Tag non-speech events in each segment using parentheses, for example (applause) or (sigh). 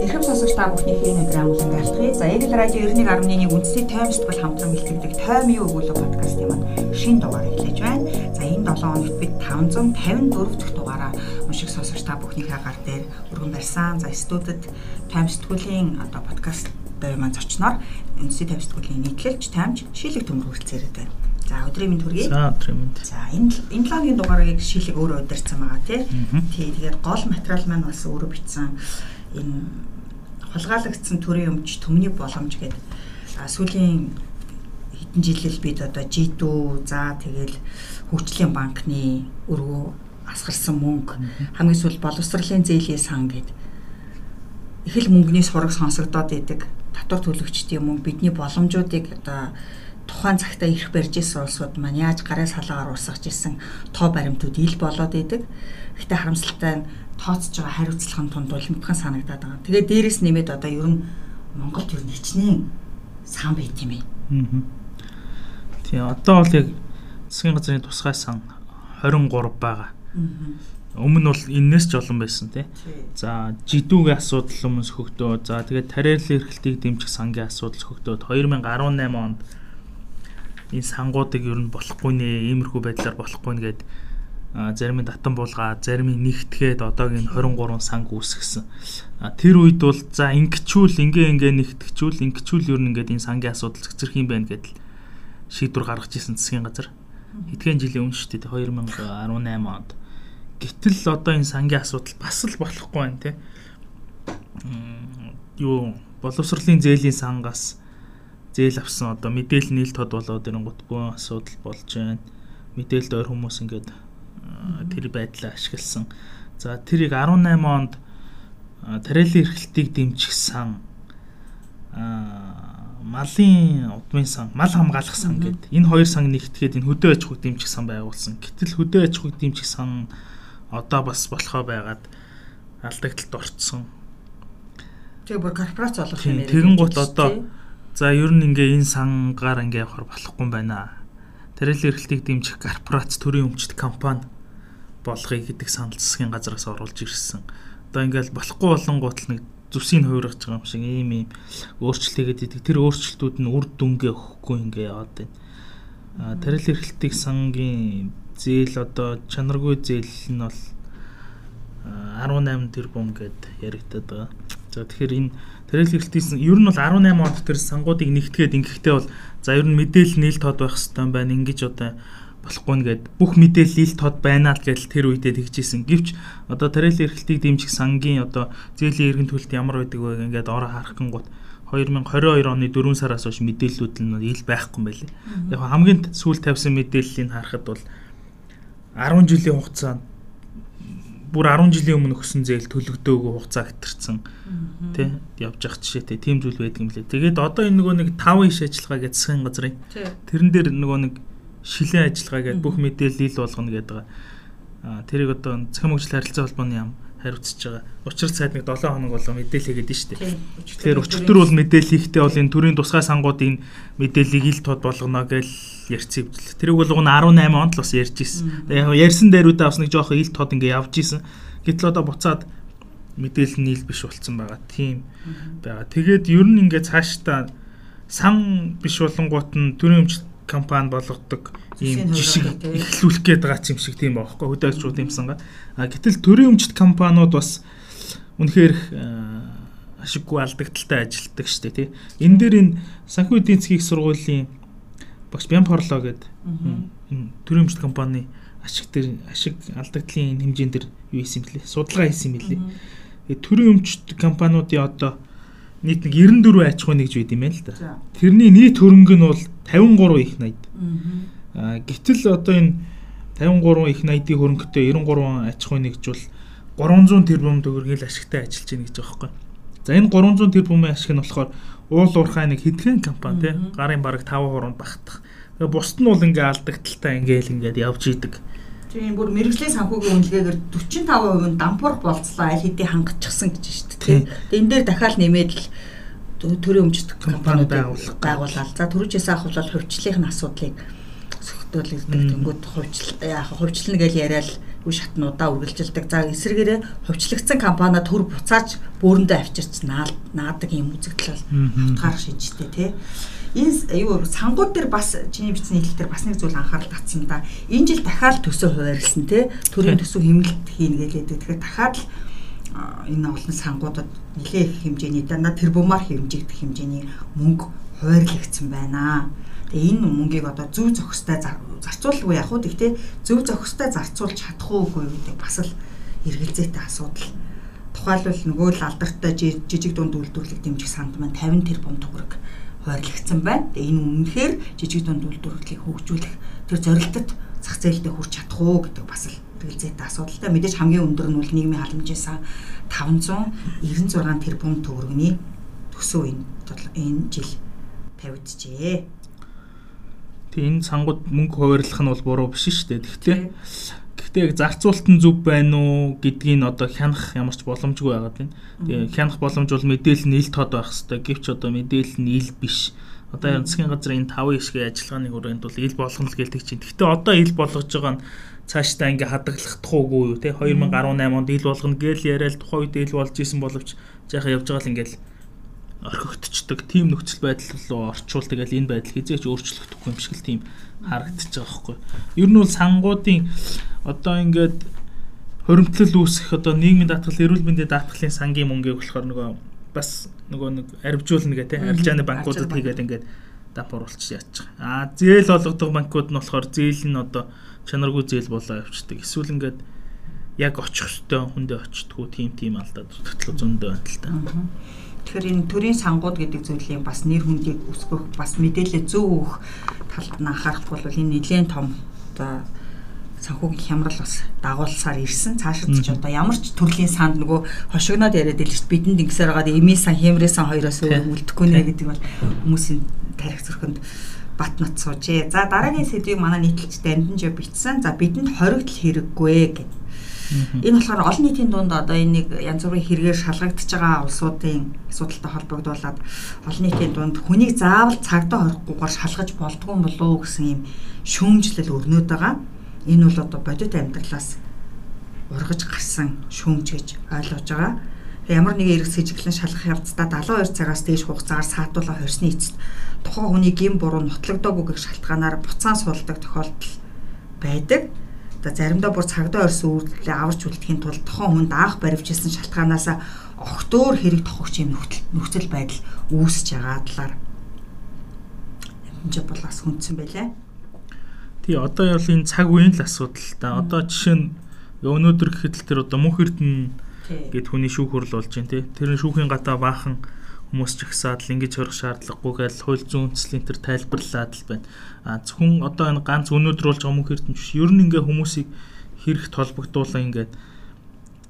Эрхэм сонсогч та бүхнийхээ програм болон айлтгая. За Эгэл радио 91.1 үндэсний тойм сэтгэл хамтран бэлтгэдэг тойм юу өгүүлэг подкастын маань шин дугаар эхлэж байна. За энэ 7 хоногт бид 554 дахь дугаараа унших сонсогч та бүхнийхээ гар дээр өргөн барьсан. За студид тойм сэтгүүлийн одоо подкаст бай маань зочноор үндэсний тойм сэтгүүлийн нийтлэлч таймч шилэг төмөр хүрэлцээрээд байна. За өдрийн мэнд хүргэе. За өдрийн мэнд. За энэ энэ лагийн дугаарыг шилэг өөрөө удирцсан байгаа тий. Тий тэгээд гол материал маань бас өөрөө бичсэн энэ хулгаалагдсан төрийн өмч төмний боломж гэдэг сүүлийн хэдэн жилэл бид одоо G2 за тэгэл хөгжлийн банкны өргөө асгарсан мөнгө хамгийн сүүл боловсролын зээлийн сан гэдэг их л мөнгөний сураг сонсогдоод идэг татвар төлөгчдийн мөнгө бидний боломжуудыг одоо тухайн цагтаа ирэх барьж исэн улсууд маань яаж гараа салаагаар урсгаж исэн тоо баримтууд ил болоод идэг. Гэтэ харамсалтай нь тооцож байгаа хариуцлага нь тунд улмтхан санагдаад байгаа. Тэгээ дээрэс нэмээд одоо ер нь Монголд ер нь хичнээн сан байт юм ээ. Тийм одоо бол яг засгийн газрын тусгай сан 23 байгаа. Өмнө бол энэс ч олон байсан тий. За жидүүгийн асуудал өмнөс хөгдөө. За тэгээд тариалан эрхлэлтийг дэмжих сангийн асуудал хөгдөөд 2018 онд энэ сангуудыг ер нь болохгүй нэ, иймэрхүү байдлаар болохгүй нэгэд зарим нь татан буулгаа, зарим нь нэгтгээд одоогийн 23 санг үүсгэсэн. Тэр үед бол за ингэчүүл ингээ ингээ нэгтгэжүүл ингэчүүл ер нь ингээд энэ сангийн асуудал зэгцэрх юм байна гэдэл шийдвэр гаргаж ирсэн засгийн газар. Эдгээр жилийн өмнө шүү дээ 2018 онд. Гэтэл одоо энэ сангийн асуудал бас л болохгүй байна те. Юу боловсролын зээлийн сангаас зээл авсан одоо мэдээлэл нийлт хот болоод ирэнгут бүх асуудал болж байна. Мэдээлэлд ойр хүмүүс ингээд тэр байдлаа ашигласан. За тэрийг 18 онд тариалан эрхлэлтийг дэмжих сан малын удмын сан, мал хамгаалах сан гэдэг энэ хоёр сан нэгтгэхэд энэ хөдөө аж ахуйг дэмжих сан байгуулсан. Гэтэл хөдөө аж ахуйг дэмжих сан одоо бас болохоо байгаад алдагдлалд орцсон. Тэгээ бүр корпорац болох юм яриа. Тэгэн гут одоо за ер нь ингээ энэ сангаар ингээ явахаар болохгүй юм байна. Тариалан эрхлэлтийг дэмжих корпорац төрийн өмчт компани болгоё гэдэг санал засгийн газраас оруулж ирсэн. Одоо ингээл болохгүй болонгууд л нэг зүсийг хувиргаж байгаа юм шиг ийм ийм өөрчлөлтийгээд идэг. Тэр өөрчлөлтүүд нь үр дүнгээ өгөхгүй ингээ яваад байна. А тарил эрхлэлтийг сангийн зээл одоо чанаргүй зээл нь бол 18 тэрбум гэд яригдаад байгаа. За тэгэхээр энэ тарил эрхлэлтийн ер нь бол 18 онд тэр сангуудыг нэгтгээд ингэхдээ бол за ер нь мэдээлэл нийлт тод байх хэрэгтэй байна. Ингиж одоо болохгүй нэгэд бүх мэдээлэл ил тод байна л гэдэл тэр үедээ тэгжсэн. Гэвч одоо тариалан эрхлэлтийг дэмжих сангийн одоо зээлийн эргэн төлөлт ямар байдаг вэ ингээд ороо харах гингут 2022 оны 4 сараас хойш мэдээллүүд нь ил байхгүй юм байли. Яг хамгийн сүүл тавьсан мэдээллийг харахад бол 10 жилийн хугацаанд бүр 10 жилийн өмнө өгсөн зээл төлөгдөөгүй хугацаа хэтэрсэн тий явж явах жишээтэй тийм зүйл байдаг юм лээ. Тэгээд одоо энэ нөгөө нэг 5 иш ажиллагаа гэж засгийн газрын тэрэн дээр нөгөө нэг шилэн ажиллагаа гэдэг бүх мэдээлэл ил болгоно гэдэг. Аа тэрийг одоо цахим хөгжил харилцаа холбооны яам хариуцж байгаа. Учир сайд нэг 7 хоног болоо мэдээлэл хийгээд дээ. Тэгэхээр өчтөр бол мэдээлэл хийхдээ бол энэ төрийн тусгай сангуудын мэдээллийг ил тод болгоно гэж ярьсан юм. Тэрийг бол 18 онд л бас ярьж исэн. Яг ярьсан дээрүүдээ бас нэг жоох ил тод ингээ явж исэн. Гэтэл одоо буцаад мэдээлэл нийл биш болцсон байгаа. Тийм байгаа. Тэгээд ер нь ингээ цаашдаа сан биш болонгууд нь төрийн өмчт компани болгодог ийм жишг эхлүүлэх гээд байгаа юм шиг тийм баахгүй хөдөлгчүүд юмсан. А гэтэл төрийн өмчт компаниуд бас үнэхээр ашиггүй алдагдaltaй ажилтдаг шүү дээ тий. Энэ дээр энэ санхүү эдийн засгийн сургуулийн багш Бямпорло гэдэг энэ төрийн өмчт компани ашиг дээр ашиг алдагдлын хэмжээнд дэр юу хийсэн бэлээ? Судалгаа хийсэн бэлээ. Төрийн өмчт компаниудын одоо нийт нэг 94 аж ахуй нэгж байд юм байна л да. Тэрний нийт хөрөнгө нь бол 53 их 80. Аа гэтэл одоо энэ 53 их 80-ийн хөрөнгөтэй 93 аж ахуй нэгж бол 300 тэрбум төгрөгийг ашигтай ажиллаж байна гэж байгаа байхгүй. За энэ 300 тэрбумын ашиг нь болохоор уул уурхай нэг хэдхэн компани тий гарын бараг 5 хуруунд багтах. Тэгээ бусд нь бол ингээ алдагдaltaй ингээл ингээд явж идэг. Тийм бүр мэрэгжлийн санхүүгийн үнэлгээгээр 45% нь дампуурх болцлоо аль хэдийн хангачсан гэж шүү дээ. Тэгээ энэ дээр дахиад нэмээд л төрийн өмчт компаниуд байгуулах байгуулаад за төрүүчээс авах бол хувьчлалын асуудлыг зөвхөлдүүлэх тэнгууд хувьчлал яг хувьчлал гэж яриад үе шатнуудаа үргэлжилдэг. За эсвэргээрээ хувьчлагдсан компаниа төр буцааж бөөрөндөө авчирч наадаг юм үзэгдэл бол утгаар шижтэй тий. Энэ юу сангууд дээр бас чиний бичсэн хэлэл дээр бас нэг зүйл анхаарал татсан да. Энэ жил дахиад төсөө хуваарлсан тий. Төрийн төсөв хэмнэлт хийнэ гэлээ. Тэгэхээр дахиад л энэ олон сангуудад нэлээд их хэмжээний дандаа тэрбумаар хэмжигдэх хэмжээний мөнгө хуваарлагдсан байна. Тэгээ энэ мөнгийг одоо зөв зохистой зарцуулгүй яг уу гэхдээ зөв зохистой зарцуулж чадах уугүй гэдэг бас л эргэлзээтэй асуудал. Тухайлбал нөгөө л алдартай жижиг дунд үйлдвэрлэх дэмжих санд маань 50 тэрбум төгрөг хуваарлагдсан байна. Тэгээ энэ үнэхээр жижиг дунд үйлдвэрлэлийг хөгжүүлэх тэр зорилтод зах зээлдээ хүрч чадах уу гэдэг бас л хэрэгцээтэй асуудалтай. Мэдээж хамгийн өндөр нь бол нийгмийн халамжийн сан 596 тэрбум төгрөгийн төсөв энэ энэ жил тавигджээ. Тэг энэ сангууд мөнгө хуваарлах нь бол буруу биш шүү дээ. Тэгтээ Гэхдээ яг зарцуулалт нь зөв байна уу гэдгийг одоо хянах ямар ч боломжгүй байгаад байна. Тэгээ хянах боломж бол мэдээлэл нь ил тод байх хэвээр. Гэвч одоо мэдээлэл нь ил биш. Одоо засгийн газрын энэ 5 ишгийн ажиллагааны хүрээнд бол ил болгоно л гэлдэг чинь. Гэхдээ одоо ил болгож байгаа нь цаашдаа ингээ хадгалах уугүй юу те 2018 онд ил болгоно гээл яриад тухайн үед ил болж исэн боловч жаахан явж байгаа л ингээл орхигдчихдаг тийм нөхцөл байдал руу орчуул тэгэл энэ байдал хизээч өөрчлөгдөхгүй юм шиг л тийм харагдаж байгаа байхгүй. Ер нь бол сангуудын одоо ингээд хоримтлал үүсэх одоо нийгмийн даатгал эрүүл мэндийн даатгалын сангийн мөнгийг болохоор нөгөө бас нөгөө нэг арвжуулна гэх тээ арилжааны банкудад хийгээд ингээд дамп оруулчих яачих. Аа зээл олгодог банкуд нь болохоор зээл нь одоо чанаргүй зээл болоо явчихдаг. Эсвэл ингээд яг очих хөстөө хүндээ очтгоо тийм тийм алдаад төтлөө зөндөө байна л та. Тэгэхээр энэ төрийн сангууд гэдэг зүйлийн бас нэр хүндийг өсгөх, бас мэдээлэл зөв өгөх талд нь анхаарах бол энэ нэлээд том одоо санхүүгийн хямрал бас дагуулсаар ирсэн. Цаашид ч одоо ямар ч төрлийн санд нөгөө хошигноод яриад дээ. Бидэнд ингэсээр байгаа эми сан, хямрын сан хоёроос үлдэхгүй нэ гэдэг бол хүмүүсийн тарих зөрхөнд бат нот суужээ. За дараагийн сэдвийг манай нийтлэлч дамжинж бичсэн. За бидэнд хоригдл хэрэггүй гэдэг Энэ болохоор олон нийтийн дунд одоо энэ нэг янз бүрийн хэрэгээр шалгагдчихж байгаа улсуудын асуудалтай холбогдуулаад олон нийтийн дунд хүнийг заавал цагдаа хорихгүйгээр шалгаж болдгоо юм болов уу гэсэн юм шүүмжлэл өрнөд байгаа. Энэ бол одоо бодит амьдралаас ургаж гарсан шүүмж гэж ойлгож байгаа. Ямар нэгэн эргэс сэжиглэн шалгах явцдаа 72 цагаас дээш хугацаагаар саатуулаа хорсны эцэст тухайн хүний гин буруу нотлогдоогүй гэх шалтгаанаар буцаан суулдаг тохиолдол байдаг. Одоо заримдаа бүр цагдаа орсон үйлдэлээ аварч үлдэхийн тулд тохон хүнд анх баривчилсан шалтгаанаас огтөөр хэрэг тохогч юм нөхцөл байдал үүсэж байгаа талаар хэмжээ бол бас хүндсэн байлаа. Тий одоо бол энэ цаг үеийн л асуудал та. Одоо жишээ нь өнөөдөр гэхэд л тэр одоо мөнх эрдэнэ гэд хүний шүүх хурл болж байна тий. Тэр шүүхийн гатаа баахан хүмүүс ч ихсаад л ингэж хорих шаардлагагүй гэж хууль зүйн үндэслэлийн төр тайлбарлаад л байна. А зөвхөн одоо энэ ганц өнөөдөр болж байгаа мөнх эрдэнэ биш. Ер нь ингээ хүмүүсийг хэрэгт холбогдуулаа ингээд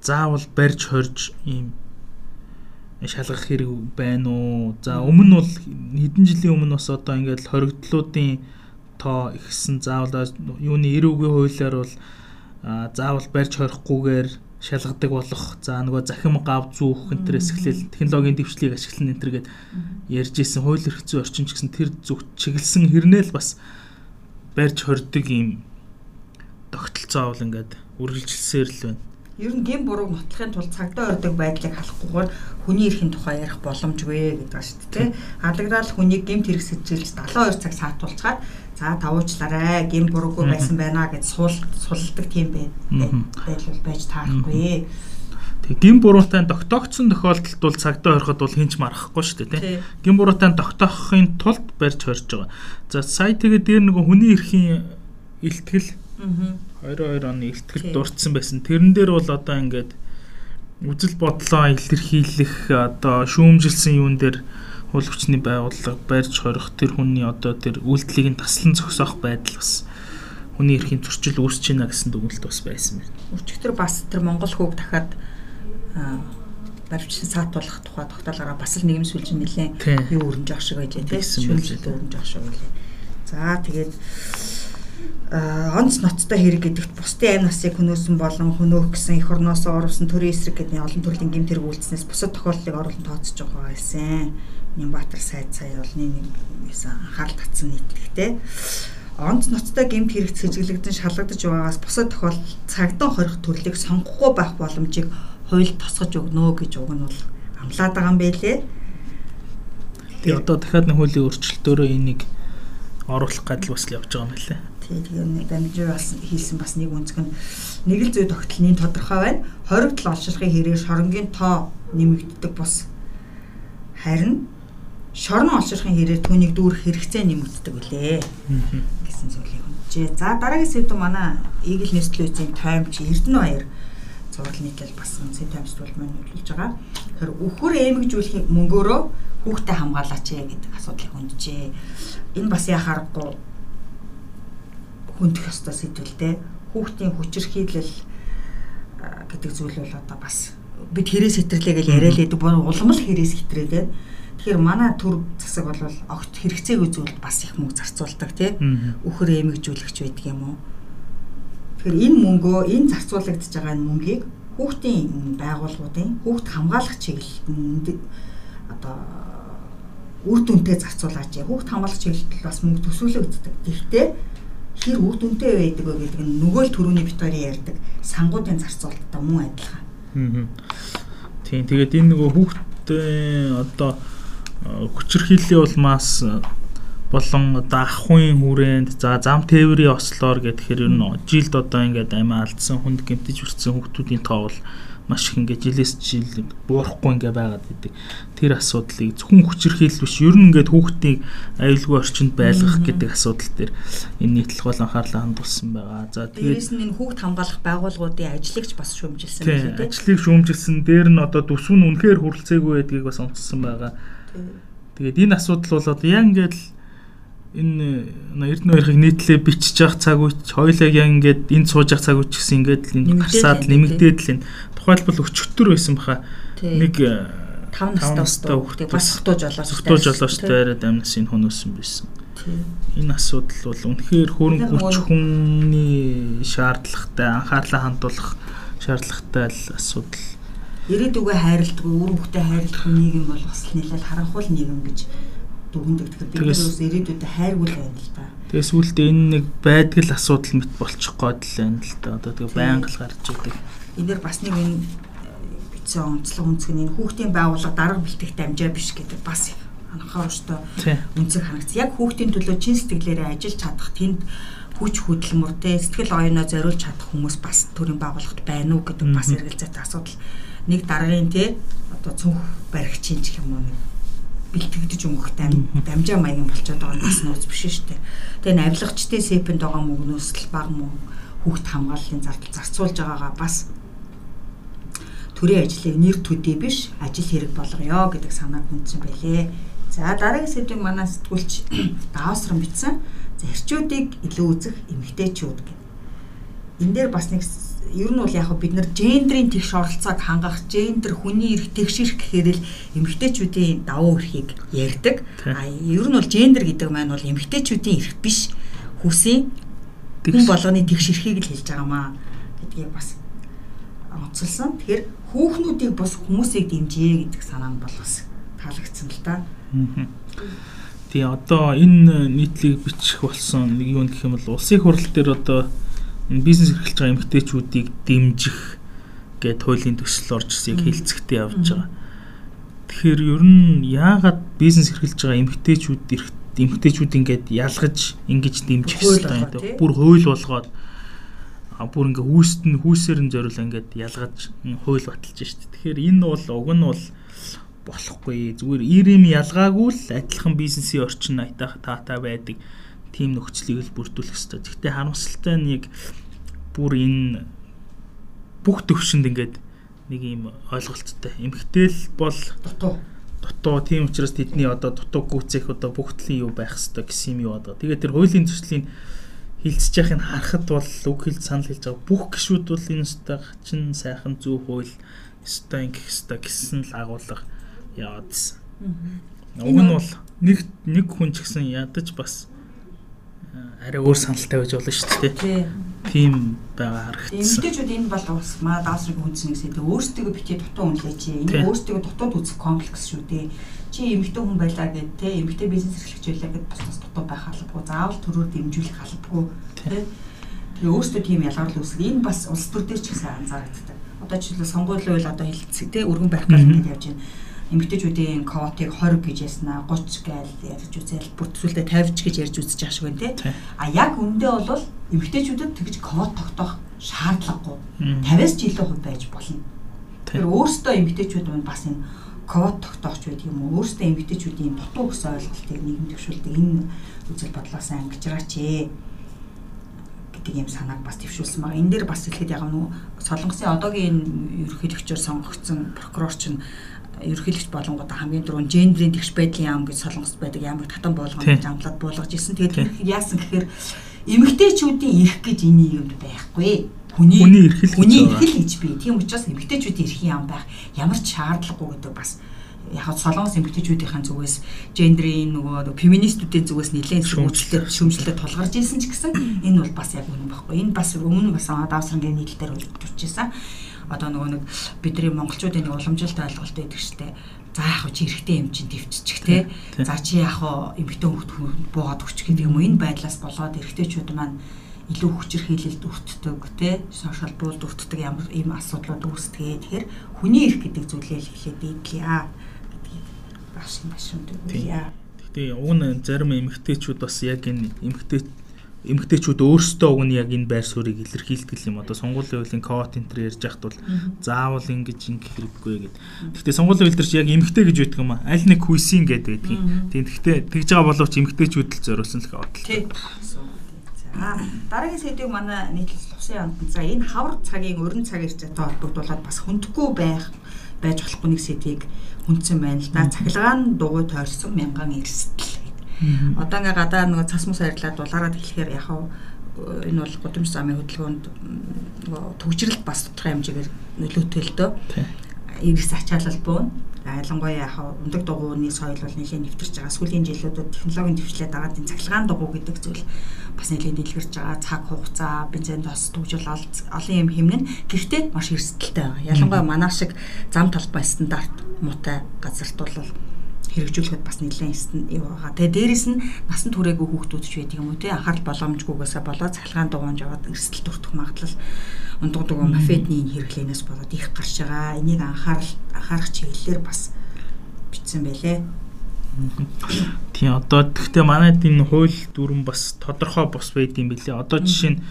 заавал барьж хорж ийм шалгах хэрэг байна уу? За өмнө бол хэдэн жилийн өмнө бас одоо ингээд хоригдлуудын тоо ихсэн заавал юуны 90-ийн хуулиар бол заавал барьж хорихгүйгээр шалгадаг болох. За нөгөө захим гав зүүх энтрээс эхлээл технологийн дэвшлийг ашиглан энтер гээд ярьж исэн хууль эрх зүйн орчин ч гэсэн тэр зүг чиглэсэн хэрнээл бас барьж хордог юм. Тогтолцоо бол ингээд үргэлжилсээр л байна. Ер нь гин бурууг нотлохын тулд цагдаа ордог байдлыг халахгүйгээр хүний эрхийн тухай ярих боломжгүй гэдэг ба шүү дээ. Алагдаад хүнийг гимт хэрэг сэжилж 72 цаг саатуулчаад за тавуучлаарай гин буруугүй байсан байна гэж суул сулдаг тийм байдал байж таарахгүй. Тэг гин буруутай тогтоогдсон тохиолдолд бол цагдаа ороход бол хинч марахгүй шүү дээ. Гин буруутай тогтоохын тулд барьж хорж байгаа. За сая тэгээд дээр нөгөө хүний эрхийн илтгэл 22 оны илтгэл дурдсан байсан. Тэрэн дээр бол одоо ингээд үзэл бодлоо илэрхийлэх одоо шүүмжилсэн юун дээр хууль хүчний байгууллага барьж хорих тэр хүний одоо тэр үйлдэлийг нь таслан зогсоох байдал бас хүний эрхийн зөрчил үүсэж байна гэсэн дүгнэлт бас байсан байна. Өчигдөр бас тэр Монгол хүүг дахиад баримтчин саатуулах тухай тогтоолгороо бас л нэгэн сүлжин нэлээ юу өрнж авах шиг байж тийм шүүмжлэлд өрнж авах шиг байлаа. За тэгээд онц ноцтой хэрэг гэдэгт бусдын амь насыг хөнөөсөн болон хөнөөх гэсэн эх орноос оруулсан төрийн эсрэг гэдэг олон төрлийн гэмт хэрэг үйлснээс бусад тохиолдлыг оруулан тооцож байгаа байсан. Нямбатар сайд сая олны нэг байсан анхаарал татсан нийтлэгтэй. онц ноцтой гэмт хэрэгт сэжиглэгдэн шалгагдаж байгаагаас бусад тохиолдолд цагдаа хорих төрлийг сонгохгүй байх боломжийг хууль тосгож өгнө гэж уг нь бол амлаад байгаа юм байлээ. Тэгээ одоо дахиад нэг хуулийн өөрчлөлтөөрөө энийг оруулах гадал бас л явж байгаа юм лээ. Тий, тэгээ нэг дамжир бас хийсэн бас нэг үнцг нь нэг л зүй тогтолны тодорхой байна. Хоригдл олширхын хэрээр шоронгийн тоо нэмэгддэг бус харин шорон олширхын хэрээр түүнийг дүүрэх хэрэгцээ нэмэгддэг үлээ гэсэн зүйлийг хүнжээ. За дараагийн сэдв манай Eagle Nestle-ийн таймч Эрдэнэ баяр зураг нийтлэл басан сэдв таймчдуул маань хөдөлж байгаа. Тэгэхээр өхөр эмгжүүлэх мөнгөөрөө хүүхдээ хамгаалаач гэдэг асуудлыг хүнжээ. Энэ бас яхаарахгүй хүндэх ёстой сэдвэлтэй. Хүүхдийн хүчирхийлэл гэдэг зүйл бол одоо бас бид хэрээс хэтэрлээ гэж яриа л байдаг. Улам л хэрээс хэтрээд байна Тэгэхээр манай төр засаг бол огт хэрэгцээгүй зүйлд бас их мөнгө зарцуулдаг тий. Үхэр эмэгжүүлэгч байдаг юм уу? Тэгэхээр энэ мөнгөө энэ зарцуулагдж байгаа энэ мөнгийг хүүхдийн байгууллагуудын хүүхд хамгаалах чиглэлд одоо үр дүнтэй зарцуулаач. Хүүхд хамгаалах чиглэлд бас мөнгө төсөөлөгддөг. Гэхдээ хэр үр дүнтэй байдаг вэ гэдэг нь нөгөө л төрөний битүүрийн ярьдаг сангуудын зарцуулалттай мөн адилхан. Аа. Тийм. Тэгээд энэ нөгөө хүүхдийн одоо хүчирхийллийн улмаас болон одоо ахын хүрээнд за зам тээврийн ослоор гэхээр ер нь жилд одоо ингээд амиа алдсан хүнд гэмтэж үрцсэн хүүхдүүдийн тоо бол маш их ингээд жилээс жил буурахгүй ингээд байгаад идэг. Тэр асуудлыг зөвхөн хүчирхийлэл биш ер нь ингээд хүүхдийг аюулгүй орчинд байлгах гэдэг асуудал дээр энэ нийтлэг бол анхаарлаа хандуулсан байгаа. За тэгээд нь энэ хүүхд хамгаалах байгууллагуудын ажлыгч бас шүүмжилсэн байх тийм. Ажлыг шүүмжилсэн. Дээр нь одоо төсөв нь үнэхээр хүрэлцээгүй байдгийг бас онцлсан байгаа. Тэгээд энэ асуудал бол одоо яг ингээд энэ Эрдэнэ хоёрыг нийтлээ бичиж явах цаг үеч хоёлаа яг ингээд энд сууж явах цаг үеч гэсэн ингээд л энэ гарсаад нэмэгдээд л энэ тухайлбал өчтөр байсан баха нэг 5 настай хүүхдийг бас хтууж олоос хтууж олоос тайраад амнаас энэ хөнөөсөн байсан. Энэ асуудал бол үнэхээр хөрөнгө хүч хүний шаардлагатай анхаарлаа хандуулах шаардлагатай л асуудал ирээдүгөө хайрладаг, үр хөвгтэй хайрладаг нийгэм бол бас нэлээд харанхуул нийгэм гэж. Тэгэхээр бид бас ирээдүйдээ хайргуул байна л да. Тэгээс үлдээ энэ нэг байдгал асуудал мэт болчих гээд л байна л да. Одоо тэгээ байнга л гарч идэг. Энээр бас нэг энэ бичсэн онцлог үнцг нь энэ хүүхдийн байгууллага дарга бэлтгэх дамжаа биш гэдэг бас анхааруулжтай үнцэг харагдсан. Яг хүүхдийн төлөө чин сэтгэлээрээ ажиллаж чадах тэнд хүч хөдөлмөр те сэтгэл оюуноо зориулж чадах хүмүүс бас төрийн байгууллагт байна уу гэдэг бас эргэлзээтэй асуудал нэг дараагийн те одоо цүнх баригчийн ч юм уу нэг бэлтгэгдэж өнгөх дамжаа маягийн болчиход байгаа нь бас нууц биш шүү дээ. Тэгээ навилгачдын сэпэнд байгаа мөнгнөөс л баг мөн хүүхд хамгааллын зардал зарцуулж байгаагаа бас төрийн ажлыг нэр төдий биш ажил хэрэг болгоё гэдэг санааг хүндсэн байлээ. За дараагийн сэдвийг манай сэтгүүлч (clears throat) даавсран бичсэн. За эрчүүдийг илүү үзэх эмгтээчүүд гэх. Энэ дээр бас нэг ер нь бол яг бид нар гендрийн тэгш оролцоог хангах, гендер хүний эрх тэгшэрх гэхээр л эмэгтэйчүүдийн давуу эрхийг ярьдаг. А ер нь бол гендер гэдэг маань бол эмэгтэйчүүдийн эрх биш. Хүсийн хүн болгоны тэгш эрхийг л хэлж байгаамаа гэдгийг бас онцолсон. Тэгэхээр хүүхнүүдийг бас хүмүүсийг дэмжээ гэдэг санаа нь бол бас таалагдсан л та. Тэгээ одоо энэ нийтлийг бичих болсон нэг юу гэх юм бол улсын хурал дээр одоо бизнес эрхэлж байгаа эмэгтэйчүүдийг дэмжих гэд хуулийн төсөл орж ирсийг хэлцэхтэй явж байгаа. Тэгэхээр ер нь яагаад бизнес эрхэлж байгаа эмэгтэйчүүд эрх эмэгтэйчүүд ингээд ялгаж ингэж дэмжих хэрэгтэй юм бэ? Бүр хууль болгоод бүр ингээ хүүст нь хүүсээр нь зориул ингээд ялгаж хууль баталж шít. Тэгэхээр энэ бол уг нь бол болохгүй. Зүгээр ирэм ялгаагүй л адилхан бизнесийн орчин айтаа таатай байдаг тийм нөхцөлийг л бүрдүүлэх хэрэгтэй. Гэхдээ харамсалтай нь яг бүр энэ бүх төвшөнд ингээд нэг юм ойлголттой. Эмгтэл бол дутуу. Дутуу. Тийм учраас тэдний одоо дутуу гүцэх одоо бүх төрлийн юу байх хэрэгтэй гэсэн юм юу одоо. Тэгээд тэр хуулийн төслийн хилцэж яхахыг харахад бол үг хэлж санал хэлж байгаа бүх гişүүд бол энэ өстой чин сайхан зөв хууль өстой ингэх өстой гэсэн л агуулга яваадсэн. Уг нь бол нэг нэг хүн ч гэсэн ядаж бас арай өөр саналтай байж болно шүү дээ. Тий. Тийм байгаа харагдсан. Эмэгтэйчүүд энэ бол бас маа даасрыг хүнсэн гэсэн тийм өөрсдөө битгий дутуу үнэлээ чи. Тий. Энэ өөрсдөө дутууд үзэх комплекс шүү дээ. Чи эмэгтэй хүн байлаа гэд те эмэгтэй бизнес эрхлэгч байлаа гэд бас бас дутуу байх албагүй. Заавал төрөөр дэмжүүлэх албагүй. Тэ. Тэгээ өөрсдөө тийм ялгарл үүсгэх. Энэ бас улс төр дээр ч гэсэн анзаарэгддэг. Одоо жишээлбэл сонгуулийн үйл одоо хэлэлцэг те өргөн барих ингэж явж байна эмэгтэйчүүдийн квотыг 20 гэж яснаа 30 гээл ярьж үзэл бүр төсөлдөө 50 ч гэж ярьж үзэж байгаа шиг байна те. А яг үндэ бол эмэгтэйчүүдэд тэгж квот тогтоох шаардлагагүй. Мгм. 50-аас ч илүү хувь байж болно. Тэр өөрсдөө эмэгтэйчүүд мань бас энэ квот тогтоохч байдаг юм уу? Өөрсдөө эмэгтэйчүүдийн дутуу гэсэн ойлголтыг нийгэм төвшүүлдэг энэ үзэл бодлоос ангижраач ээ гэдэг юм санааг бас төвшүүлсэн байгаа. Энэ дээр бас хэлэхэд яг нүү Солонгосын одоогийн энэ ерөнхийлөгчөөр сонгогдсон прокурор чинь ерөнхийлөгч болонгуудаа хамгийн дөрөв гендрийн тэгш байдлын яам гэж Солонгост байдаг ямар татан болгоно гэж амлаад буулгаж ирсэн. Тэгээд яасан гэхээр эмэгтэйчүүдийн эрх гэж энэ нийгэмд байхгүй. Хүний Хүний эрх л гэж хүний байгаа. эрх л гэж би. Тийм учраас эмэгтэйчүүдийн эрхийн яам байх ямар ч шаардлагагүй гэдэг бас яг хаа солонгос эмэгтэйчүүдийн зүгээс гендрийн нөгөө феминистүүдийн зүгээс нэлээд шүүмжлэлтэй шүүмжлэлтэй тулгарч ирсэн ч гэсэн энэ бол бас яг үнэн байхгүй. Энэ бас өмнө бас давсрангийн нийтлэлээр үлдчихсэн. Одоо нөгөө нэг бидний монголчуудын нэг уламжилт ойлголт байдаг штэ. За яг хөө чи эрэгтэй юм чинь төвччих те. За чи яг хөө эмэгтэй хөлт буугаад өгч гэдэг юм уу энэ байдлаас болоод эрэгтэйчүүд маань илүү хүчирхийлэлд өртдөг те сошиал буулд өртдөг ямар ийм асуудлууд үүсдэгэ тэгэхээр хүний эрх гэдэг зүйлээ л хэлээд ийлээ гэдгийг баш машин дэгүүлээ. Гэхдээ уг нь зарим эмэгтэйчүүд бас яг энэ эмэгтэй эмэгтэйчүүд өөрсдөө уг нь яг энэ байр суурийг илэрхийлдэг юм. Одоо сонгуулийн хуулийн код энэ төр ярьж яхад бол заавал ингэж ингэх хэрэггүй гэд. Гэхдээ сонгуулийн хууль дээр чи яг эмэгтэй гэж байдаг юм аа. Аль нэг хүйсийн гэд байдаг юм. Тийм гэхдээ тэгж байгаа боловч эмэгтэйчүүд л зориулсан л код. Тий. За дараагийн сэдвийг манай нийтлэл тусын амт. За энэ хавар цагийн өрн цаг ирчээтэй холбогдуулаад бас хүндхгүй байх байж болохгүй нэг сэдвийг хүндсэн байна л да. Цахилгаан дугуй тойрсон мянган эрсдэл. Одоо ингээ гадаа нөгөө цас мус арилаад дулаараад хэлэхээр яг хав энэ бол гудамж замын хөдөлгөөнд нөгөө төвчрэлт бас тодорхой хэмжээгээр нөлөөтэй л дөө. Иргэс ачаалал буун. Ялангуяа яг ундаг дугуйны соёл бол нэлээд нэвтэрч байгаа. Сүүлийн жилүүдэд технологийн төвчлээд байгаа энэ цахилгаан дугуй гэдэг зүйл бас нэлээд дэлгэрч байгаа. Цаг хугацаа, бензин тос төвжил олон юм хэмнэн. Гэхдээ маш эрсдэлтэй байгаа. Ялангуяа манай шиг зам талбай стандарт муутай газарт бол хэрэгжүүлэхэд бас нэлээд юу байгаа. Тэгээ дээрэс нь насан туршаагүй хүүхдүүд ч байдаг юм уу те анхаарал боломжгүйгээсээ болоод цахилгаан дугуйнд яваад эрсдэл төртөх магадлал ундаг дугуй мафедны энэ хэрэглэнээс болоод их гарч байгаа. Энийг анхаарал анхаарах чиглэлээр бас бичсэн байлээ. Тийм одоо гэхдээ манайд энэ хууль дүрэн бас тодорхой бос байд юм билээ. Одоо жишээ нь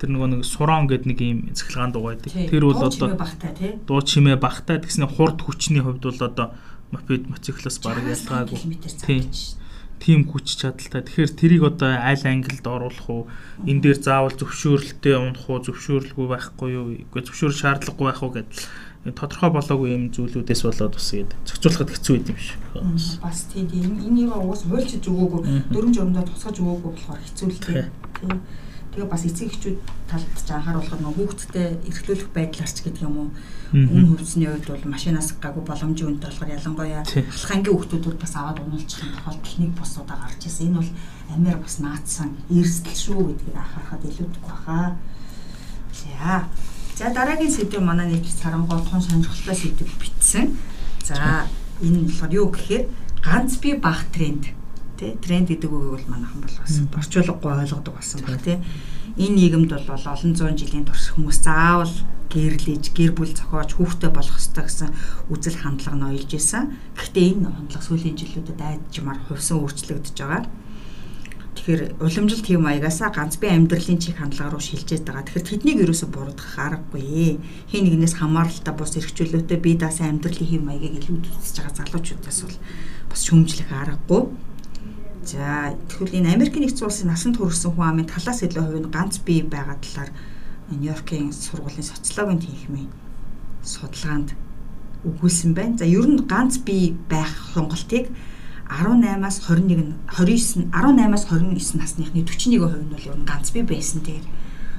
тэр нөгөө нэг сурон гэдэг нэг юм цахилгаан дугуй байдаг. Тэр бол одоо багтай тий. дуу чимээ багтаа тэгснэ хурд хүчний хувьд бол одоо мопед мотоциклоос бараг ялгаагүй. Тийм. тийм хүч чадалтай. Тэгэхээр тэрийг одоо аль ангилд оруулах уу? Энэ дээр заавал зөвшөөрлөлтөө унах уу, зөвшөөрлгүй байхгүй юу? Үгүй зөвшөөрөл шаардлагагүй байх уу гэдэл тодорхой болоогүй юм зүйлүүдээс болоод бас ихэд зохицуулахад хэцүү байд юм шиг. Бас тийм энэ энийг уус хуульчиж өгөөгүй дөрөн журамдаа тусгаж өгөөгүй болохоор хэцүү л Тий. тийм. Тэгээ бас эцэг эхчүүд талд ч анхааруулахад нөгөө хүүхдтэй эрхлүүлэх байдлаарч гэдэг юм уу үн хөвсний үед бол машинаас гаагүй боломжийн үнэтэй болохоор ялангуяа алхангийн хүүхдүүд бас аваад юм тохиолдол нэг босуудаа гарч ирсэн. Энэ бол амир бас наацсан эрсдэл шүү гэдгийг анхаарахад илүүдэг баха. За. За дараагийн сэдв манай нэг сарангой тун сонирхолтой сэдв бичсэн. За энэ болохоор юу гэхээр ганц би баг тренд тий тренд гэдэг үгийг бол манайхан бол бас орчуулгагүй ойлгодог болсон баг тий энэ нийгэмд бол олон зуун жилийн турш хүмүүс заавал гэрлэж гэр бүл зохиож хүүхдээ болох ёстой гэсэн үзэл хандлага нь ойлж исэн. Гэхдээ энэ хандлага сүүлийн жилүүдэд айдчмаар хувьсан өөрчлөгдөж байгаа. Тэгэхээр уламжлалт тийм маягасаа ганц би амьдралын чих хандлага руу шилжээд байгаа. Тэгэхээр тэднийг ерөөсө буруудах аргагүй. Хин нэгнээс хамааралтай бус эрхчлөлтөй бие даасан амьдралын хэв маягийг илүү үзэж байгаа залуучуудаас бол бас шүүмжлэх аргагүй. За тэгвэл энэ Америкийн нэгдсэн улсын насанд хүрсэн хүн амын талаас илүү хувь нь ганц бие байгаа талаар Нью-Йоркийн сургуулийн социологийн тэнхимийн судалгаанд өгүүлсэн байна. За ер нь ганц бие байх сонголтыг 18-аас 21 29 18-аас 29 насныхны 41% нь бол ер нь ганц бие байсан дээр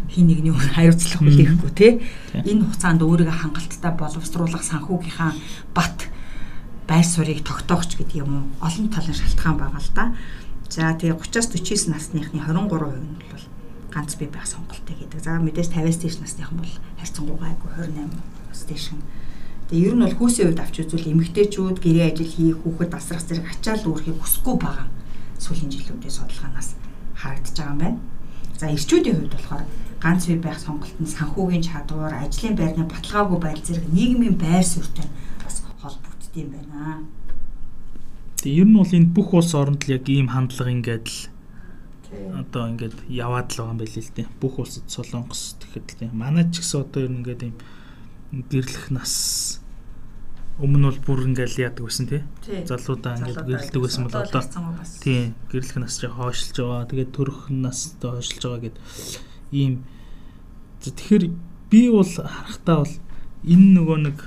хин нэгний өөр хариуцлага хүлээхгүй тий. Энэ хугацаанд өөрийгөө хангалттай боловсруулах санхүүгийнхаа бат байр суурийг тогтоохч гэдэг юм уу олон талын шалтгаан байгаа л да. За тэгээ 30-аас 49 насныхны 23% нь бол ганц бие байх сонголтыг хийдэг. За мэдээж 50-аас дээш насныхан бол харьцангуйгаа айгүй 28-аас дээш нь. Тэгээ ер нь бол хүүсийн үед авч үзвэл эмэгтэйчүүд гэрээ ажил хийх, хүүхэд асрах зэрэг ачаал үүрхийг хүсэхгүй байгаа сүүлийн жилүүдийн судалгаанаас харагдаж байгаа юм байна. За эрчүүдийн хувьд болохоор ганц бие байх сонголт нь санхүүгийн чадвар, ажлын байрны баталгаагүй байдал зэрэг нийгмийн байр суурьтай холбогддог юм байна. Тэгээ ер нь бол энэ бүх улс оронд л яг ийм хандлага ингээд л одоо ингээд яваад л байгаа юм байл л дээ. Бүх улсад Солонгос тэгэхэд л манай ч гэсэн одоо ер нь ингээд ийм гэрлэх нас өмнө бол бүр ингээл яадаг байсан тий. Залуудаа ингээд гэрлдэг байсан бол одоо тий гэрлэх нас жоо хойшилж байгаа. Тэгээд төрөх настай хойшилж байгаа гэд ийм тэгэхээр би бол харахтаа бол энэ нөгөө нэг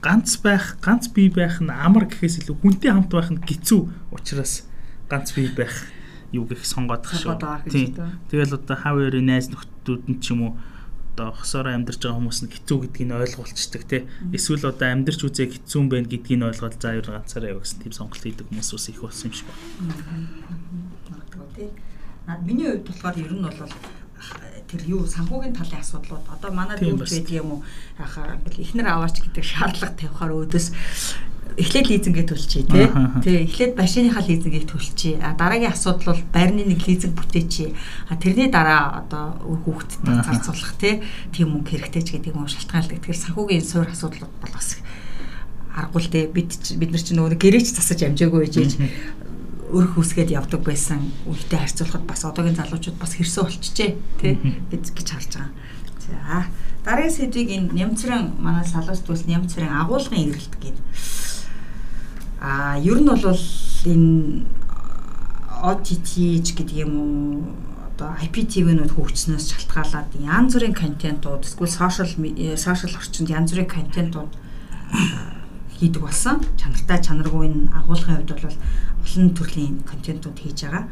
ганц байх, ганц бие байх нь амар гэхээс илүү хүнтэй хамт байх нь хэцүү учраас ганц бие байх юу гэх сонгоод шүү. Тэгэл одоо хав хоёрын найз нөхдүүд нь ч юм уу одоо хосоор амьдарч байгаа хүмүүс нь хэцүү гэдгийг ойлгуулцдаг тий. Эсвэл одоо амьдарч үзээ хэцүү юм байна гэдгийг ойлгоод за ер ганцаараа яа гэсэн тийм сонголт хийдэг хүмүүс ус их болсон юм шиг байна. Магадгүй тий. Наад миний хувьд болохоор ер нь бол тэр юу санхүүгийн талын асуудлууд одоо манай дүүж байдаг юм уу яхаа ингээл ихнэр аваач гэдэг шаардлага тавихаар өөдөөс эхлээд лизингээ төлчихье тий. Тий, эхлээд машиныхаа лизингийг төлчихье. А дараагийн асуудал бол байрны нэг лизинг бүтээчихье. А тэрний дараа одоо хүүхдэд зарцуулах тий. Тийм мөнгө хэрэгтэй ч гэдэг юм шалтгаалдаг. Тэгэхээр санхүүгийн суур асуудлууд бол бас аргагүй л дээ. Бид бид нар чинь нөгөө гэрээч засаж амжаагүй байж өрх үсгээд явдаг байсан үедээ харьцуулахад бас одоогийн залуучууд бас хэрсээ болчихжээ тий бид гэж харж байгаа. За дараагийн сэдвийг энэ нямцрын манай салуус төс нямцрын агуулгын эрэлт гэдэг. А ер нь бол энэ OTT гэдэг юм уу одоо IPTV-нүүд хөгжснөөс шалтгаалаад янз бүрийн контентууд эсвэл сошиал сошиал орчинд янз бүрийн контентууд хийдэг болсон. Чанартай чанаргүй энэ агуулгын хувьд бол олон төрлийн контентууд хийж байгаа.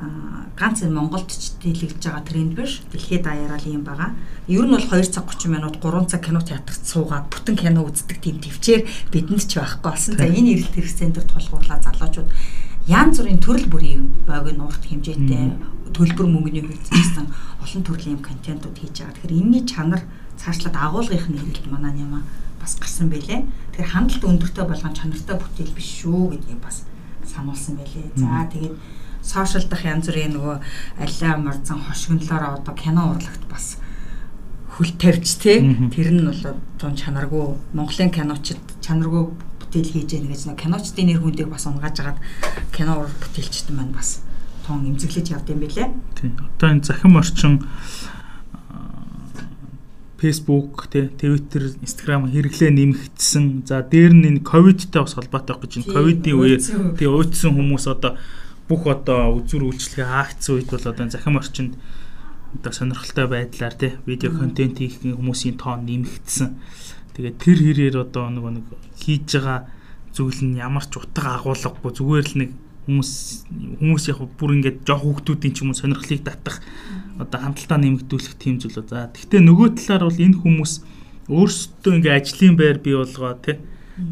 Аа ганц энэ Монголд ч дэлгэж байгаа тренд биш. Дэлхийд даяараа л юм байгаа. Ер нь бол 2 цаг 30 минут 3 цаг кино театрт суугаад бүтэн кино үздэг тийм төвчээр бидэнд ч байхгүй болсон. За энэ эрэлт хэрэгцээнд тулгуурлаа залуучууд янз бүрийн төрөл бүрийн богино нуурт хэмжээтэй төлбөр мөнгөний хөлцсөн олон төрлийн контентууд хийж байгаа. Тэгэхээр энэний чанар цаашлаад агуулгынх нь хэрэгэлт манаа юм бас гарсан байлээ. Тэгэхээр хандлт өндөртэй болгон чанартай бүтээл биш шүү гэдгийг бас сануулсан байлээ. За тэгээд сошиал дах янз бүрийн нөгөө алиа морзон хошигнолоор одоо кино урлагт бас хөл тавьж те тэр нь бол тун чанаргүй Монголын киночд чанаргүй бүтээл хийж яах гэж нэг киночдын нэр хүндийг бас унгааж агаад кино ур бүтээлчд маань бас тун эмзэглэж явд юм билэ. Тийм. Одоо энэ захим орчин Facebook тий Twitter, Instagram хэрэглээ нэмэгдсэн. За дээр нь энэ ковидтай бас холбоотой байх гэж энэ ковидын үеэр тий уйдсан хүмүүс одоо бүх одоо үзүр үйлчлэгээ хаагдсан үед бол одоо захим орчинд одоо сонирхолтой байдлаар тий видео контент хийх хүмүүсийн тоон нэмэгдсэн. Тэгээд тэр хэрээр одоо нэг нэг хийж байгаа зүйл нь ямар ч утга агуулгагүй зүгээр л нэг хүмүүс хүмүүс яг бүр ингээд жоох хүүхдүүдийн ч юм уу сонирхлыг татах одоо хамталтаа нэмэгдүүлэх тийм зүйл. За тэгвэл нөгөө талаар бол энэ хүмүүс өөрсдөө ингээ ажлын байр бий болгоо тий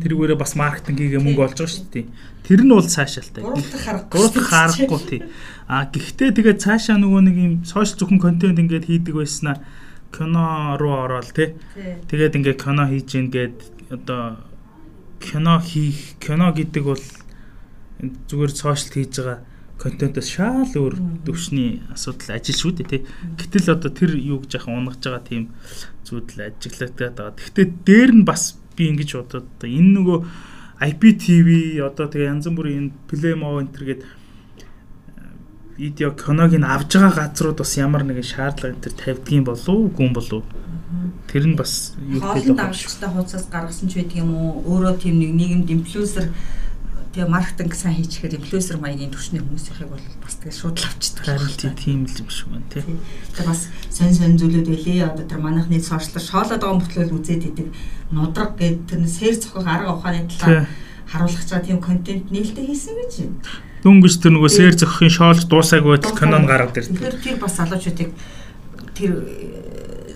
тэрүүгээрээ бас маркетингийн мөнгө олж байгаа шүү дээ. Тэр нь бол цаашаалтай. Гурав харахгүй тий. А гэхдээ тэгээд цаашаа нөгөө нэг юм сошиал зөвхөн контент ингээд хийдэг байснаа кино руу ороод тий. Тэгээд ингээд кино хийж гин гээд одоо кино хийх кино гэдэг бол зүгээр сошиал хийж байгаа контентоос шал өөр төвшний асуудал ажил шүү дээ тий. Гэтэл одоо тэр юу гэж яхаа унгаж байгаа тийм зүйл ажиглагдаад байгаа. Гэхдээ дээр нь бас би ингэж бодоод энэ нөгөө IPTV одоо тэгээ янз бүрийн Playmo энэ төргээд видео киног нь авж байгаа газрууд бас ямар нэгэн шаардлага энэ төр тавьдгийн болов уу гүн болов Тэр нь бас юу гэдэг вэ? Хоолн хуудасаас гаргасан ч байдаг юм уу? Өөрөө тийм нэг нийгэмд инфлюенсер тэгээ маркетинг сайн хийчихээр инфлюенсер маягийн төвчний хүмүүсийнхийг бол бас тэгээ шууд л авчдаг. Харин тийм л юм шиг байна тий. Тэгээ бас сонь сонь зүйлүүд байлээ. Одоо тэр манайхны сошиал шоолоод байгаа мөртлөө үзээд идэг нудраг гэдэг тэр сэр цохох арга ухааны талаар харуулах чаа тийм контент нээлттэй хийсэн гэж байна. Дүнгэж тэр нөгөө сэр зохихын шоолж дуусаагүй байтал кинон гараад ирдэг. Тэгэхээр тэр бас залуучуудыг тэр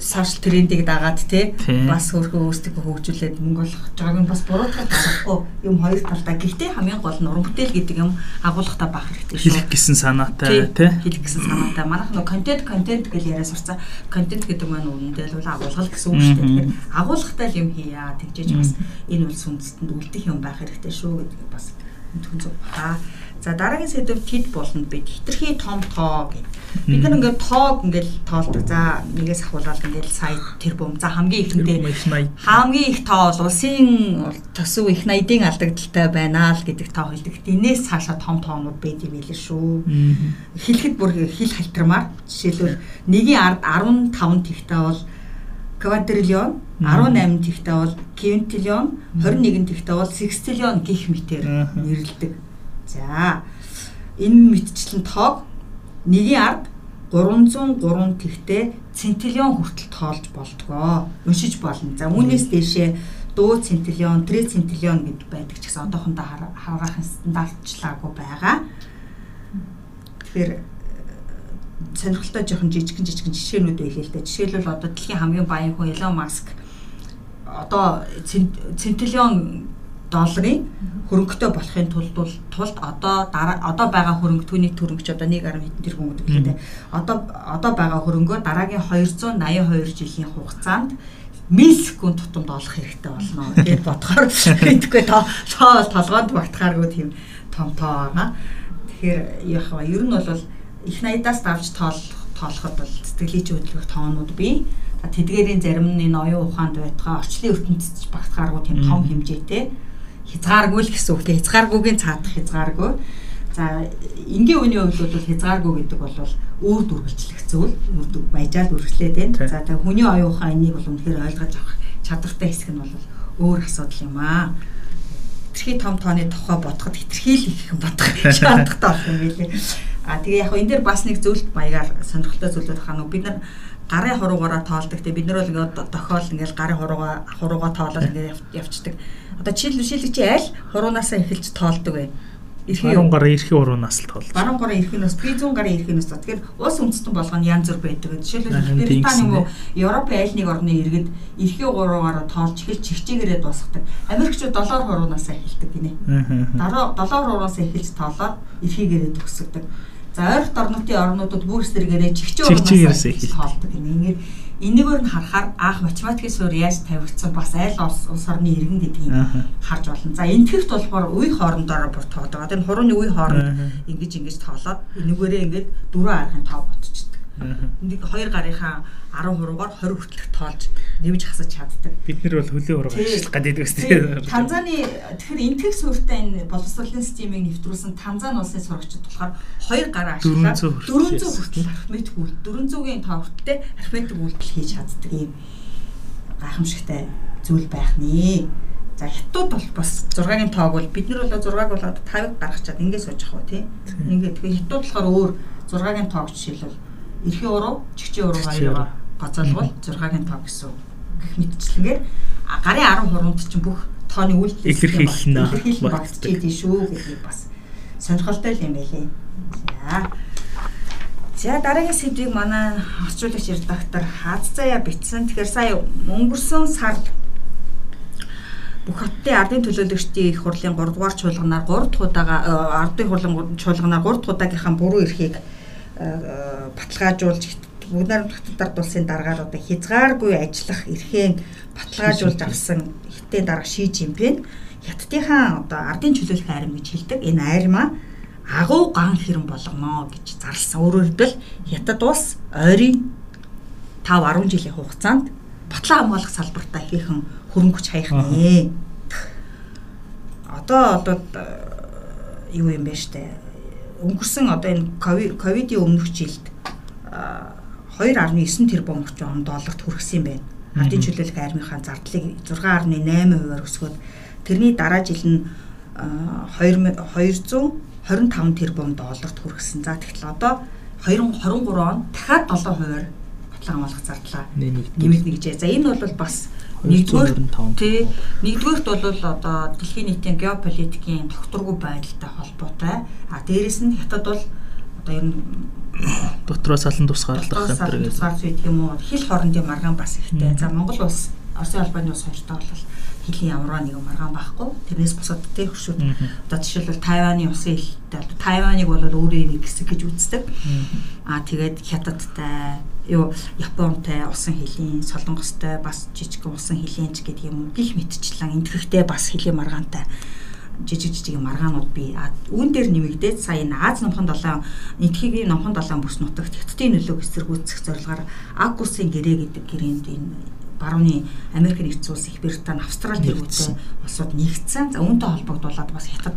сошиал трендийг дагаад те бас хөрхөө өөрсдөө хөгжүүлээд мөнгө олох байгааг нь бас буруутгах болохгүй юм хоёр талдаа. Гэхдээ хамгийн гол нь уран бүтээл гэдэг юм агуулгатай байх хэрэгтэй шүү. Хэлэх гэсэн санаатай те хэлэх гэсэн санаатай. Манайх нөө контент контент гэж яриа сурцаа. Контент гэдэг маань үнэндээ л агуулгал гэсэн үг шүү дээ. Тэгэхээр агуулгатай юм хийя тэгжээж бас энэ улс үндэстэнд үлдэх юм байх хэрэгтэй шүү гэдэг бас түн зөв баа. За дараагийн сэдв тэд болно бид хитрхи том тоо гэдэг. Бид нар ингээд тоог ингээд тоолдог. За нэгээс ахуулаад ингээд сая тэрбум. За хамгийн ихэндээ хамгийн их тоо бол улсын төсөв их 80-ийн алдагдaltaй байна л гэдэг тоо хэлдэг. Энээс цаашаа том тоонууд байд юм билээ шүү. Хэлэхэд бүр хэл халтрамаар жишээлбэл нэгийн ард 15 тэгтэй бол квадриллион 18 тэгтэй бол квинтиллион 21 тэгтэй бол секстиллион гих мэтэр нэрлдэг. За энэ мэдчлэн тоог нэгийн ард 303 тэгтээ центиллион хүртэл тоолж болдгоо. Уншиж болно. За үүнээс дээшээ дуу центиллион, три центиллион гэд байдаг ч гэсэн одоохондоо харгаах стандартчлаагүй байгаа. Тэгэхээр сонирхолтой жоохон жижигэн жижигэн жишээнүүд байлээ л дээ. Жишээлбэл одоо дэлхийн хамгийн баян хүн Elon Musk одоо центиллион долларын хөрөнгөтэй болохын тулд тулд одоо дараа одоо байгаа хөрөнгө түүний төрөнгөч одоо 1.1 тэрбум гэдэг лээ. Одоо одоо байгаа хөрөнгөө дараагийн 282 жилийн хугацаанд мил секунд тутамд олох хэрэгтэй болно. Тэгээд бодохоор мэдгүй тоо тоо толгоонд багтахааргүй тийм том тоо байгаа. Тэгэхээр яах вэ? Ер нь бол их 80-аас давж тоолох тоолоход бол сэтгэлийн хөдөлгөх тоонууд бий. Тэдгээрийн зарим нь энэ оюун ухаанд байтгаа орчлын ертөнцид багтахааргүй тийм том хэмжээтэй хязгааргүй л гэсэн үг тийм хязгааргүйгийн цаадах хязгааргүй. За энгийн үний хувьд бол хязгааргүй гэдэг бол өөр дүргэлжлэх зүйл баяжаал үргэлжлээд байна. За тэгээ хүний оюун ухаан энийг бол үнэхээр ойлгож авах чадвартай хэсэг нь бол өөр асуудал юм аа. Хитрхи том тооны тухай бодоход хитрхи л их бодох (laughs) шаардлагатай болох юм билээ. А тэгээ яг энэ дээр бас нэг зөвлөлт маягаар сонирхолтой зүйлүүд хаа нү бид нар гарын хуруугаараа тоолдог. Тэгээ бид нар бол ингээд дохиол ингээд гарын хуруугаа хуруугаа тоолоод ингээд явцдаг. Одоо жишээл жишээлэг чи аль хуруунаасаа эхэлж тоолдог вэ? Эрхийн баруун гарын эрхийн уруунаас л тоолж. Баруун гарын эрхийнээс би зүүн гарын эрхийнээс. Тэгэхээр улс үндэстэн болгоно янз бүр байдаг. Жишээлбэл Британи юм уу Европын аль нэг орны иргэд эрхийн уруугаараа тоолж эхэлж чигчээгээрээ дуусгадаг. Америкчууд долоор хуруунаас эхэлдэг гинэ. Дараа долоор хуруунаас эхэлж тоолоод эрхийгээрээ төгсгдөг. За ойролт орнуудын орнуудад бүрс зэрэгээрээ чигчээ урнаас эхэлж тоолдог. Ингээд энэгээр нь харахаар анх математикийн суурь яаж тавигдсан бас аль улс орны иргэн гэдгийг харж болно. За энтгэхт болохоор үе хоорондоо бүр тоодоо. Одоо энэ хурууны үе хооронд ингэж ингэж тоолоод энэгээрээ ингээд дөрөв аргын тоо ботчихдээ Нэг хоёр гарынхаа 10 хуруугаар 20 хүртэлх тоолж нэмж хасаж чаддаг. Бид нар бол хөлийн ураг ажиллах гэдэг үс тийм. Танзаны тэгэхээр энтгэх суурьтай энэ боловсролын системийг нэвтрүүлсэн Танзан улсын сурагчид болохоор хоёр гараа ашиглаад 400 хүртэл арифметик үйлдэл 400-ийн тоо хүртэлтэй арифметик үйлдэл хийж чаддаг юм гайхамшигтай зүйл байх нэ. За хятад бол бас 6-гийн тоог бол бид нар бол 6-г бол одоо 5-ыг гаргачаад ингээд сууж ах уу тий. Ингээд тэгэхээр хятад болохоор өөр 6-гийн тоог жишээлбэл эрхийн уруу, чигчийн уруу хоёроо гоцоолбол 6-гийн тоо гэсэн гэх мэтчлэнгээр гарын 10 хуруунд чинь бүх тооны үйлдэл илэрхийлнэ багтчихийдээ шүү гэдгийг бас сонирхолтой юм байлээ. За. За дараагийн сэдвийг манай орчуулагч редактор Хаз заяа бичсэн. Тэгэхээр сая өнгөрсөн сард бүх хотын ардын төлөөлөгчдийн их хурлын 3 дугаар чуулганаар 3 дахь удаага ардын хурлын чуулганаар 3 дахь удаагийнхаа буруу эрхийг баталгаажуулж бүгд найрамдах дард улсын даргааруудыг хязгааргүй ажиллах эрхээ баталгаажуулж авсан хитэн дарга Ши Жинпин хятадынхаа одоо ардын чөлөөлөх айрам гэж хэлдэг. Энэ айрмаа агуу ган хэрэм болгоно гэж зарласан. Өөрөөр хэлбэл хятад улс ойрын 5 10 жилийн хугацаанд батлан хамгаалах салбартаа хийхэн хөрөнгөч хаях нэ. Одоо одоо юу юм бэ штэ өнгөрсөн одоо энэ ковидын өмнөх жилд 2.9 тэрбум орчим долларт хүрсэн юм байна. Ардын чөлөөлөх армийнхаа зардлыг 6.8%-аар өсгөөд тэрний дараа жил нь 225 тэрбум долларт хүрсэн. За тэгэхээр одоо 2023 он дахиад 7%-аар батлан хамгаалах зардлаа нэмэгдэнэ гэжээ. За энэ бол бас Нэгдүгээр тий нэгдүгээрт бол одоо дэлхийн нийтийн геополитикийн тогтворгүй байдалтай холбоотой. А дээрэс нь хятад бол одоо ер нь дотроо салан тусгаарлах энэ төр тусгаар зүй гэх юм уу хил хоорондын маргаан бас ихтэй. За Монгол улс Оросын албаны улс хоёртой бол хилийн ямарваа нэг маргаан байхгүй. Тэрнээс бусад тий хуршууд. Одоо жишээлбэл Тайваны усын хэлтэй Тайваныг бол өөрийн нэг хэсэг гэж үздэг. Аа тэгээд Хятадтай юу Японтай усан хилийн Солонгостой бас жижигхэн усан хилийнч гэдэг юм уу гих мэтчлэн энтгэхтэй бас хилийн маргаантай жижиг жижиг маргаанууд би үүн дээр нэмэгдээд сая энэ Аз номхон 7 эдхийг номхон 7 бүс нутагт хятадын нөлөөг эсэргүүцэх зорилгоор Акусын гэрээ гэдэг гэрээнд энэ барууны Америк нэгдсэн улс Их Британи Австрали тэргүүтэй улсууд нэгдсэн. За үүнтэй холбогдуулаад бас хятад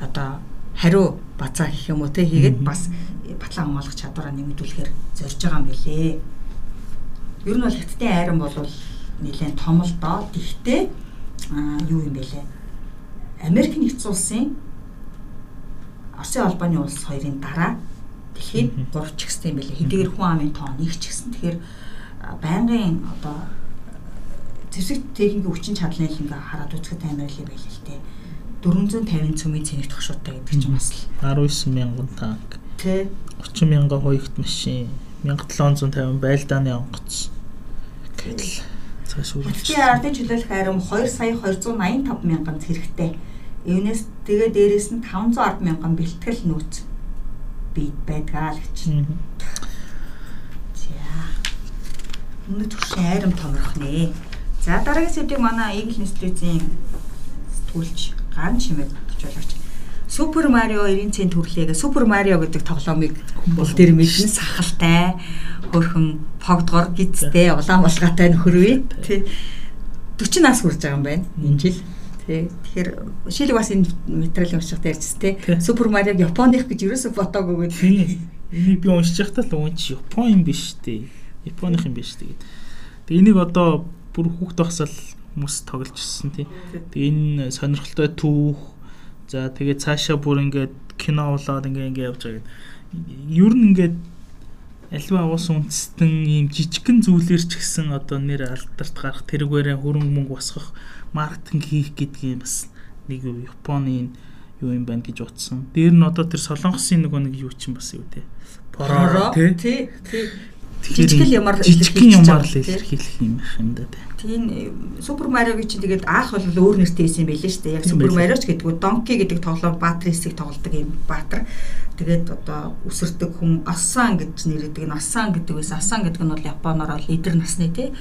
одоо хариу бацаа гэх юм уу те хийгээд бас батлан хамгаалах чадвараа нэмэгдүүлэхээр зорж байгаа юм билээ. Ер нь бол хятадын айран бол нэлээд том л доо. Тэгтээ юу юм бэлээ? Америк нэгдсэн улсын Оросын албаны улс хоёрын дараа дэлхийд 3 ч гэсэн юм билээ. Хэдийгээр хүн амын тоо нэг ч гэсэн. Тэгэхээр байнгын одоо зэвсэг техникийн хүчин чадлын ингээ хараад үзэхэд амар л юм байл л те. 450 цөмийн цэник тогшуутай гэдэг чинь бас 19 мянган танк. Тэ. 30 мянган хоёрт машин, 1750 байлдааны онгоц. Гэтэл цааш үргэлж. Тэгээ ардын чөлөөлөх арим 2 сая 285 мянган зэрэгтэй. Эвнээс тэгээ дээрэс нь 510 мянган бэлтгэл нөөц бий байдгаа л гэж. За. Өнөө төршин айрам томрох нэ. За дараагийн сэдвийг манай Eagle Institute-ийн сэтгүүлч ган чимээ төвчлөгч Супер Марио 90 цент төрлөөг Супер Марио гэдэг тоглоомыг бол тэр мэднэ сахалтай хөрхөн погдгор гизтэй улаан булгаатай нөхөрвээ тий 40 нас хүрж байгаа юм байна энэ жил тий. Тэгэхээр шилэг бас энэ материалын уншихад ярьжс тий. Супер Мариог Японых гэж ерөөсө фотог өгөөд энийг би уншиж байхдаа л үн чи Япон юм биш тий. Японых юм биш тий. Тэгээ энийг одоо бүр хүүхд багсаал хүмүүс тоглож ирсэн тий. Тэгээ энэ сонирхолтой түүх за тэгээ цаашаа бүр ингээд кино болоод ингээ ингээ явж байгаа гэдэг. Ер нь ингээд альва уус үндэстэн ийм жижигхэн зүйлэр ч гэсэн одоо нэр алдарт гарах тэргээрээ хөрөнгө мөнгө босгох маркетинг хийх гэдгийг бас нэг Японы юу юм байна гэж утсан. Дээр нь одоо тэр солонгосын нөгөө нэг юу чинь бас юу те. Поро тий. Тий. Жижигхэн ямар жижигхэн ямар л илэрхийлэх юм юм да. Тийм Супер Мариогийн чинь тэгээд аах бол өөр нэртэй байсан юм байлээ шүү дээ. Яг Супер Мариоч гэдэг нь Донки гэдэг тоглоом баатар хэсэг тоглодог юм баатар тэгээд одоо үсэрдэг хүн Асан гэж нэрдэг нь Асан гэдэг байсан. Асан гэдэг нь бол Японоор бол эдэр насны тий.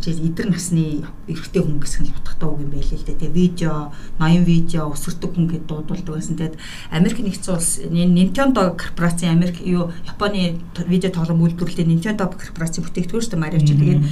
Хичээл эдэр насны эрэгтэй хүн гэсэн л утгатай үг юм байл л дээ. Тэгээ видео, ноён видео үсэрдэг хүн гэдээ дуудулдаг байсан. Тэгээд Америк нэгдсэн улс Nintendo корпорацийн Америк юу Японы видео тоглоом үйлдвэрлэлийн Nintendo корпорацийн бүтээгдэхүүн шүү дээ Mario ч тэгээд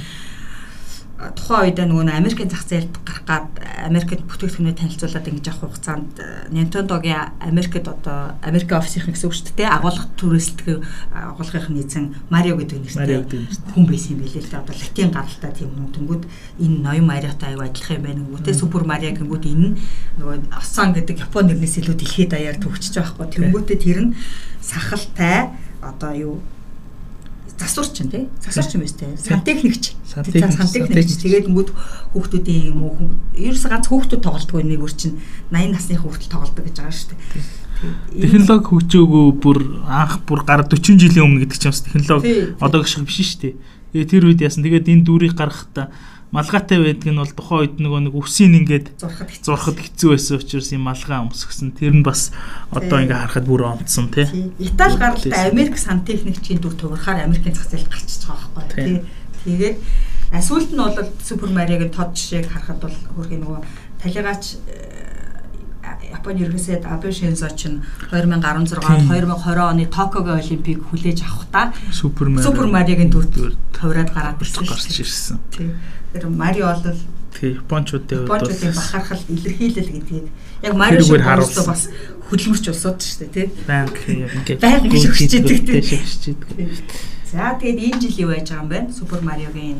тухайн үед нөгөө Америкийн зах зээлд гарах гад Америкт бүтээгдэхүүнээ танилцуулаад ингэж авах хугацаанд э, Nintendo-гийн Америкт одоо Америк офисийнх гэсэн үг шүү дээ агуулгах төрөслөг агуулгын эзэн Марио гэдэг нэртэй хүн байсан юм билээ л дээ. Одоо латин гаралтай тийм хүн тэнгүүд энэ ноён Мариотай аяг адилхан юм байна те Супер Марио гэмүүд энэ нөгөө Асан гэдэг Япон нэрнээс илүү дэлхийд даяар төгсөж байгаа хгүй тэнгүүтээ тэр нь сахалтай одоо юу засварч чинь тий засварч юм байна тий сантехникч сантехникч тэгээд өнгөд хүүхдүүдийн юм уу ерөөс ганц хүүхдүүд тоглолтгүй нэг өөр чинь 80 насны хүүхдэл тоглолдог гэж байгаа шүү дээ. Технологи хөгжөөгөө бүр анх бүр гар 40 жилийн өмнө гэдэг чинь бас технологи одоо гэх шиг биш шүү дээ. Тэгээ тэр үед яасан. Тэгээд энэ дүүрийг гаргахтаа малгайтай байдаг нь бол тухайн үед нөгөө нэг өвсийн ингээд зурхад хэцүү. байсан учраас юм малгай өмсгсөн. Тэр нь бас одоо ингээ харахад бүр онцсон тий. Итали гаралтай Америк сантехникчийн дүр туврахаар Америкийн зах зээлд гарчиж байгаа байхгүй тий. Тэгээд сүүлд нь бол Супер Мариагийн тод жишээг харахад бол хөрхийн нөгөө талигаач э, Японы ерөнхийдөө Абе Шинзо ч 2016 2020 оны Токиогийн олимпийг хүлээж авахдаа Супер Мариагийн дүр хувраад гараад ирсэн. Тэр Марио бол Япончуудын Япончуудын бахархал илэрхийлэл гэдгийг яг Марио шиг харуулсан бас хөдөлмөрч улсууд шүү дээ тий. Банк яг ингээд банк гэж өгчихдээ тий. За тэгээд энэ жил юу байж байгаа юм бэ? Супер Мариогийн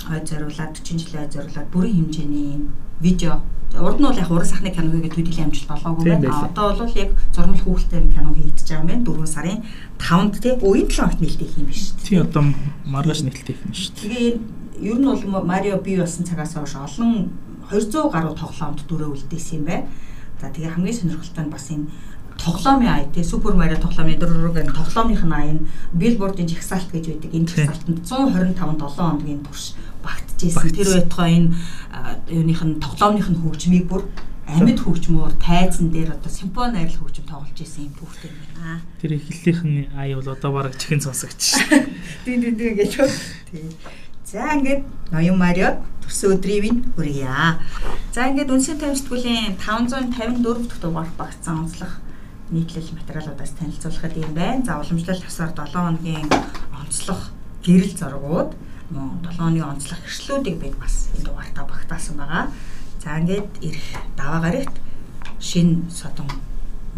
хойд зориулаад 40 жилийн хойд зориулаад бүрийн хэмжээний видео урд нь бол яг уран сахны кино хийгээд төдийлэн амжилт болоогүй байна. Одоо бол яг зурмал хүүхэлтэй кино хийгдэж байгаа юм байна. 4 сарын 5-нд тий. Үеийн 7 хоног нээлттэй юм биш. Тий одоо маргааш нээлттэй юм шүү. Тэгээ ер нь бол Марио бий болсон цагаас хойш олон 200 гаруй тоглоомд дөрөө үлдээсэн юм байна. За тэгээ хамгийн сонирхолтой нь бас энэ тоглоомын ая тий Супер Марио тоглоомын дөрөврөг тоглоомынх нь ая нь Billboard-ын жагсаалт гэж байдаг. Энэ жагсаалтанд 125 7 хоногийн турш багтжсэн. Тэр байтугай энэ юуных нь тоглоомных нь хөгжмийг бүр амьд хөгжмөөр тайзан дээр одоо симфони арил хөгжим тоглож исэн юм хүүхдээ юм байна. Тэр эхлэлийнх нь ая бол одоо бараг чихэн сонсогч. Тийм (laughs) тийм тийм гэж. Тийм. За ингээд Ноён Марио төрсөн өдрийн хүргье. За ингээд үнсэн тавь сэтгүүлийн 554 дахь дугаар багцсан онцлог нийтлэл материалуудаас танилцуулахад юм байна. За уламжлалт тасаар 7 хоногийн онцлог гэрэл зургууд мөн 7 хоногийн онцлог хэршлүүдийг бид бас энэ дугаартаа багтаасан байгаа. За ингээд ирэх даваа гарагт шин содон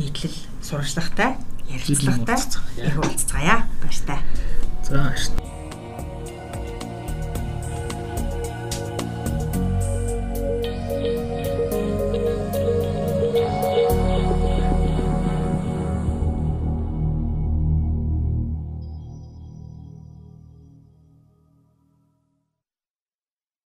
нийтлэл сурагчлагтай ярилцлагатай их уулзцаая. Баяртай. За.